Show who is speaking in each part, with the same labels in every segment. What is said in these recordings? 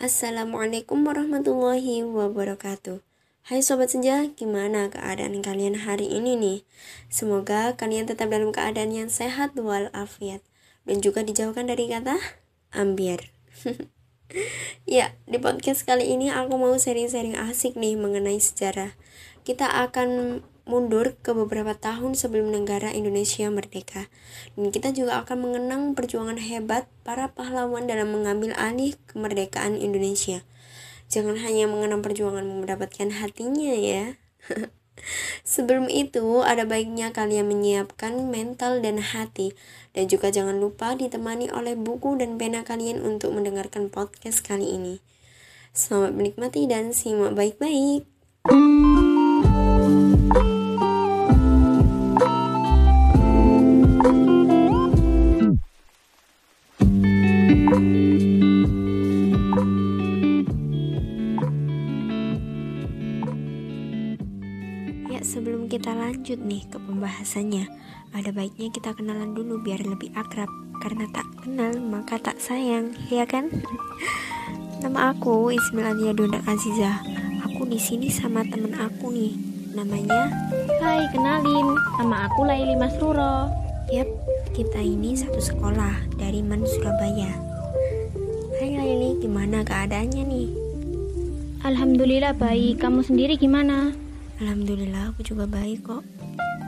Speaker 1: Assalamualaikum warahmatullahi wabarakatuh. Hai Sobat Senja, gimana keadaan kalian hari ini nih? Semoga kalian tetap dalam keadaan yang sehat walafiat dan juga dijauhkan dari kata ambiar. ya, di podcast kali ini aku mau sharing-sharing asik nih mengenai sejarah. Kita akan mundur ke beberapa tahun sebelum negara Indonesia merdeka. Dan kita juga akan mengenang perjuangan hebat para pahlawan dalam mengambil alih kemerdekaan Indonesia. Jangan hanya mengenang perjuangan mendapatkan hatinya ya. Sebelum itu, ada baiknya kalian menyiapkan mental dan hati. Dan juga jangan lupa ditemani oleh buku dan pena kalian untuk mendengarkan podcast kali ini. Selamat menikmati dan simak baik-baik. Sebelum kita lanjut nih ke pembahasannya, ada baiknya kita kenalan dulu biar lebih akrab. Karena tak kenal maka tak sayang, ya kan? Nama aku Ismail Adia Aziza. Aku di sini sama temen aku nih. Namanya
Speaker 2: Hai, kenalin. Nama aku Laili Masruro.
Speaker 1: Yap, kita ini satu sekolah dari Man Surabaya. Hai Laili, gimana keadaannya nih?
Speaker 2: Alhamdulillah baik. Kamu sendiri gimana?
Speaker 1: Alhamdulillah aku juga baik kok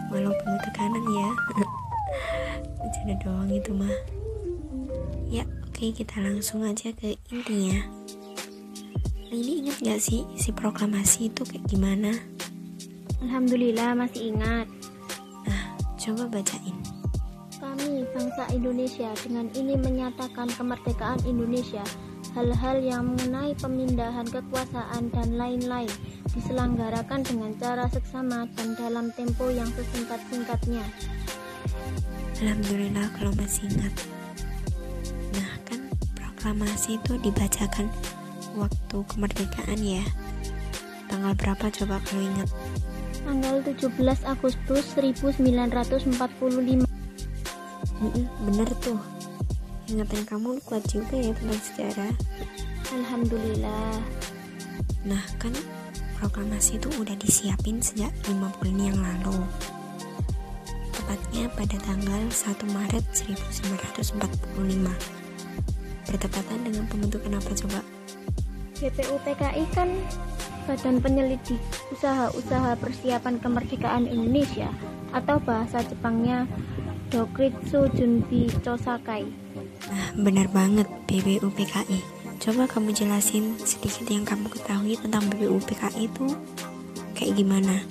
Speaker 1: Walau penuh tekanan ya Bercanda doang itu mah Ya oke okay, kita langsung aja ke intinya ini ingat gak sih si proklamasi itu kayak gimana?
Speaker 2: Alhamdulillah masih ingat
Speaker 1: Nah coba bacain
Speaker 2: Kami bangsa Indonesia dengan ini menyatakan kemerdekaan Indonesia hal-hal yang mengenai pemindahan kekuasaan dan lain-lain diselenggarakan dengan cara seksama dan dalam tempo yang sesingkat-singkatnya.
Speaker 1: Alhamdulillah kalau masih ingat. Nah kan proklamasi itu dibacakan waktu kemerdekaan ya. Tanggal berapa coba kalau ingat?
Speaker 2: Tanggal 17 Agustus 1945.
Speaker 1: Bener tuh. Ingatan kamu kuat juga ya tentang sejarah.
Speaker 2: Alhamdulillah.
Speaker 1: Nah kan proklamasi itu udah disiapin sejak 5 bulan yang lalu. Tepatnya pada tanggal 1 Maret 1945 bertepatan dengan pembentukan apa coba?
Speaker 2: BPUPKI kan Badan Penyelidik Usaha-Usaha Persiapan Kemerdekaan Indonesia atau bahasa Jepangnya Dokritsu Junbi Chosakai
Speaker 1: Nah, benar banget BBUPKI. Coba kamu jelasin sedikit yang kamu ketahui tentang BBUPKI itu kayak gimana?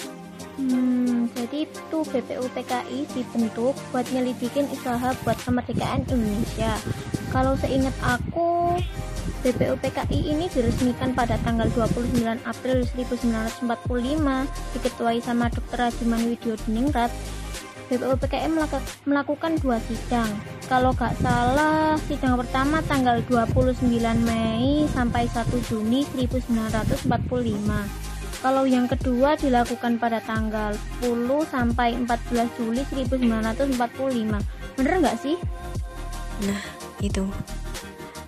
Speaker 2: Hmm, jadi itu BPUPKI dibentuk buat nyelidikin usaha buat kemerdekaan Indonesia. Kalau seingat aku, BPUPKI ini diresmikan pada tanggal 29 April 1945, diketuai sama Dr. Rajiman Widyodiningrat BPUPKI melakukan dua sidang. Kalau gak salah, sidang pertama tanggal 29 Mei sampai 1 Juni 1945. Kalau yang kedua dilakukan pada tanggal 10 sampai 14 Juli 1945. Bener nggak sih?
Speaker 1: Nah, itu.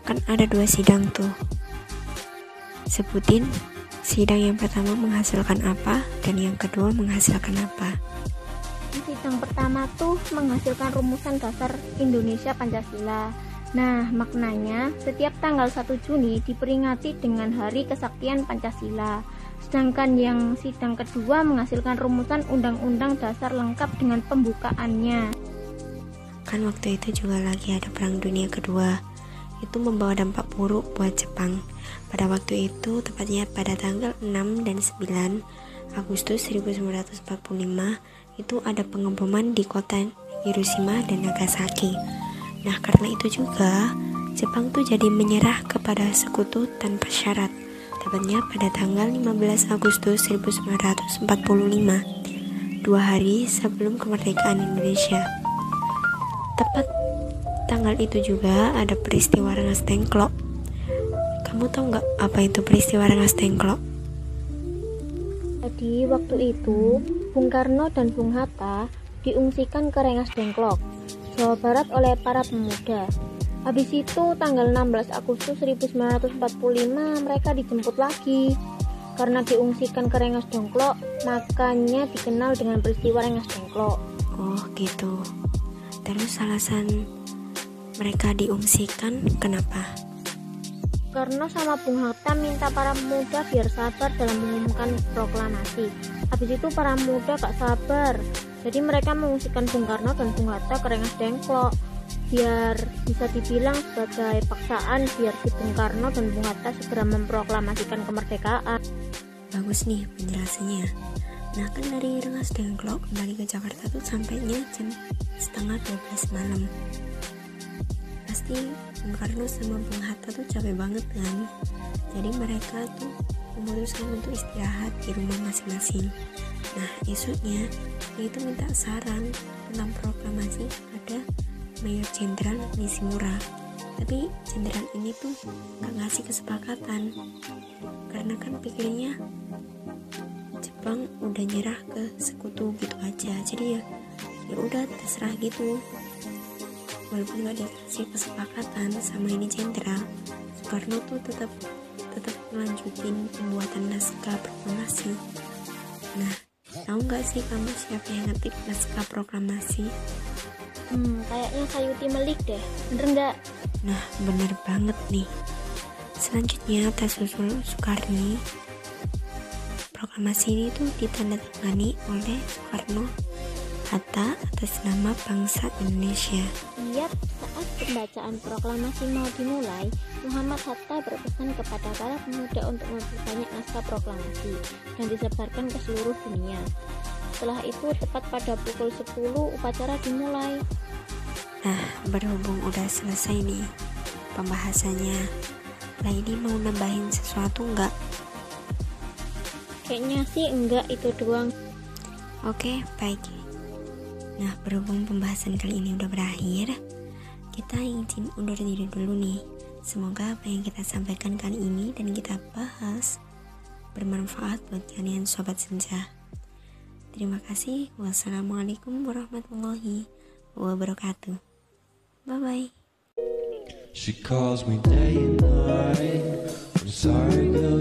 Speaker 1: Kan ada dua sidang tuh. Sebutin sidang yang pertama menghasilkan apa dan yang kedua menghasilkan apa
Speaker 2: sidang pertama tuh menghasilkan rumusan dasar Indonesia Pancasila. Nah, maknanya setiap tanggal 1 Juni diperingati dengan Hari Kesaktian Pancasila. Sedangkan yang sidang kedua menghasilkan rumusan Undang-Undang Dasar lengkap dengan pembukaannya.
Speaker 1: Kan waktu itu juga lagi ada Perang Dunia Kedua. Itu membawa dampak buruk buat Jepang. Pada waktu itu, tepatnya pada tanggal 6 dan 9 Agustus 1945, itu ada pengeboman di kota Hiroshima dan Nagasaki. Nah, karena itu juga Jepang tuh jadi menyerah kepada sekutu tanpa syarat. Tepatnya pada tanggal 15 Agustus 1945, dua hari sebelum kemerdekaan Indonesia. Tepat tanggal itu juga ada peristiwa Rengas Dengklok. Kamu tahu nggak apa itu peristiwa Rengas Dengklok?
Speaker 2: Jadi waktu itu Bung Karno dan Bung Hatta diungsikan ke Rengas Dengklok, Jawa Barat oleh para pemuda. Habis itu tanggal 16 Agustus 1945 mereka dijemput lagi. Karena diungsikan ke Rengas Dongklok, makanya dikenal dengan peristiwa Rengas Dongklok.
Speaker 1: Oh gitu. Terus alasan mereka diungsikan kenapa?
Speaker 2: Karena sama Bung Hatta minta para pemuda biar sabar dalam mengumumkan proklamasi. Habis itu para pemuda gak sabar. Jadi mereka mengungsikan Bung Karno dan Bung Hatta ke Rengas Dengklok biar bisa dibilang sebagai paksaan biar si Bung Karno dan Bung Hatta segera memproklamasikan kemerdekaan.
Speaker 1: Bagus nih penjelasannya. Nah kan dari Rengas Dengklok kembali ke Jakarta tuh sampainya jam setengah 12 malam pasti Bung sama Bung tuh capek banget kan? Jadi mereka tuh memutuskan untuk istirahat di rumah masing-masing. Nah esoknya dia itu minta saran tentang proklamasi pada Mayor Jenderal Nishimura. Tapi jenderal ini tuh gak ngasih kesepakatan. Karena kan pikirnya Jepang udah nyerah ke sekutu gitu aja. Jadi ya ya udah terserah gitu walaupun gak dikasih kesepakatan sama ini jenderal Soekarno tuh tetap tetap melanjutin pembuatan naskah proklamasi. Nah tahu nggak sih kamu siapa yang ngetik naskah proklamasi?
Speaker 2: Hmm kayaknya Sayuti Melik deh. Bener nggak?
Speaker 1: Nah bener banget nih. Selanjutnya tes susul Soekarni. Proklamasi ini tuh ditandatangani oleh Soekarno Hatta atas nama bangsa Indonesia.
Speaker 2: Iya, saat pembacaan proklamasi mau dimulai, Muhammad Hatta berpesan kepada para pemuda untuk memperbanyak naskah proklamasi dan disebarkan ke seluruh dunia. Setelah itu, tepat pada pukul 10, upacara dimulai.
Speaker 1: Nah, berhubung udah selesai nih pembahasannya, ini mau nambahin sesuatu nggak?
Speaker 2: Kayaknya sih enggak itu doang.
Speaker 1: Oke, baik. Nah, berhubung pembahasan kali ini udah berakhir, kita izin undur diri dulu nih. Semoga apa yang kita sampaikan kali ini dan kita bahas bermanfaat buat kalian sobat senja. Terima kasih. Wassalamualaikum warahmatullahi wabarakatuh. Bye bye. She calls me day and night. I'm sorry, girl.